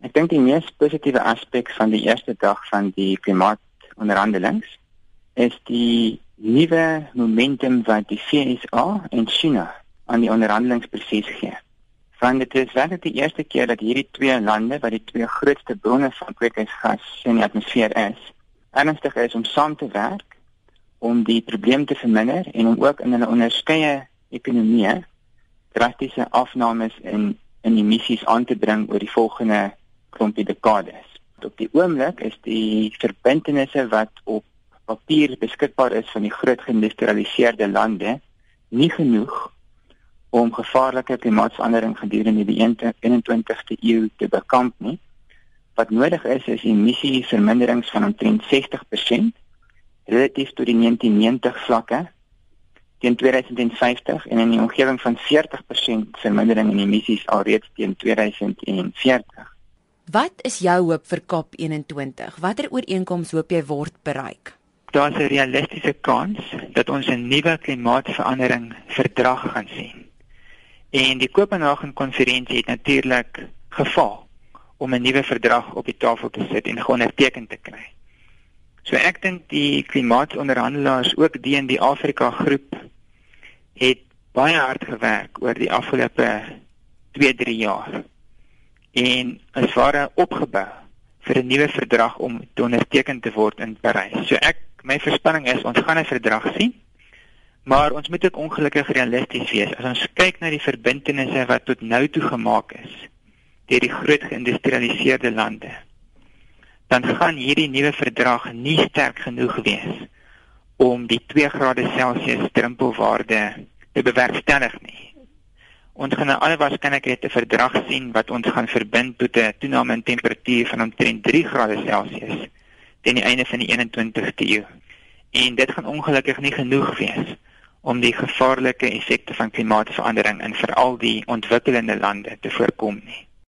Ek dink die mees positiewe aspek van die eerste dag van die klimaatonderhandelinge is die nuwe momentum wat die VSA en China aan die onderhandelingsproses gee. Want dit is werklik die eerste keer dat hierdie twee lande wat die twee grootste bronne van kweekhuisgas in die atmosfeer is, ernstig is om saam te werk om die probleem te verminder en om ook in hulle onderskeie ekonomieë drastiese afnames in in emissies aan te bring oor die volgende klompie dekades. Op die oomblik is die verbintenisse wat op papier beskikbaar is van die groot geïndustrialiseerde lande nie genoeg om gevaarlike klimaatsverandering gedurende die 21ste eeu te bekamp nie. Wat nodig is is emissieverminderings van omtrent 60% relatief tot die 1990 vlakke teen 2050 en in die omgewing van 40% vermindering in emissies alreeds teen 2040. Wat is jou hoop vir COP21? Watter ooreenkomste hoop jy word bereik? Daar's 'n realistiese kans dat ons 'n nuwe klimaatsverandering verdrag gaan sien. En die Kopenhagen konferensie het natuurlik gefaal om 'n nuwe verdrag op die tafel te sit en geonderteken te kry. So ek dink die klimaatonderhandelaars ook die in die Afrika groep het baie hard gewerk oor die afgelope 2-3 jaar en is ware opgebou vir 'n nuwe verdrag om te onderteken te word in Parys. So ek my voorspelling is ons gaan 'n verdrag sien. Maar ons moet ook ongelukkig realisties wees. As ons kyk na die verbintenisse wat tot nou toe gemaak is deur die groot geïndustrialiseerde lande, dan gaan hierdie nuwe verdrag nie sterk genoeg wees om die 2 grade Celsius drempelwaarde te bewerkstellig nie. Ons gaan alle waarskynlikheid 'n verdrag sien wat ons gaan verbind tot 'n toename in temperatuur van omtrent 3 grade Celsius teen die einde van die 21ste eeu. En dit gaan ongelukkig nie genoeg wees om die gevaarlike effekte van klimaatsverandering in veral die ontwikkelende lande te voorkom nie.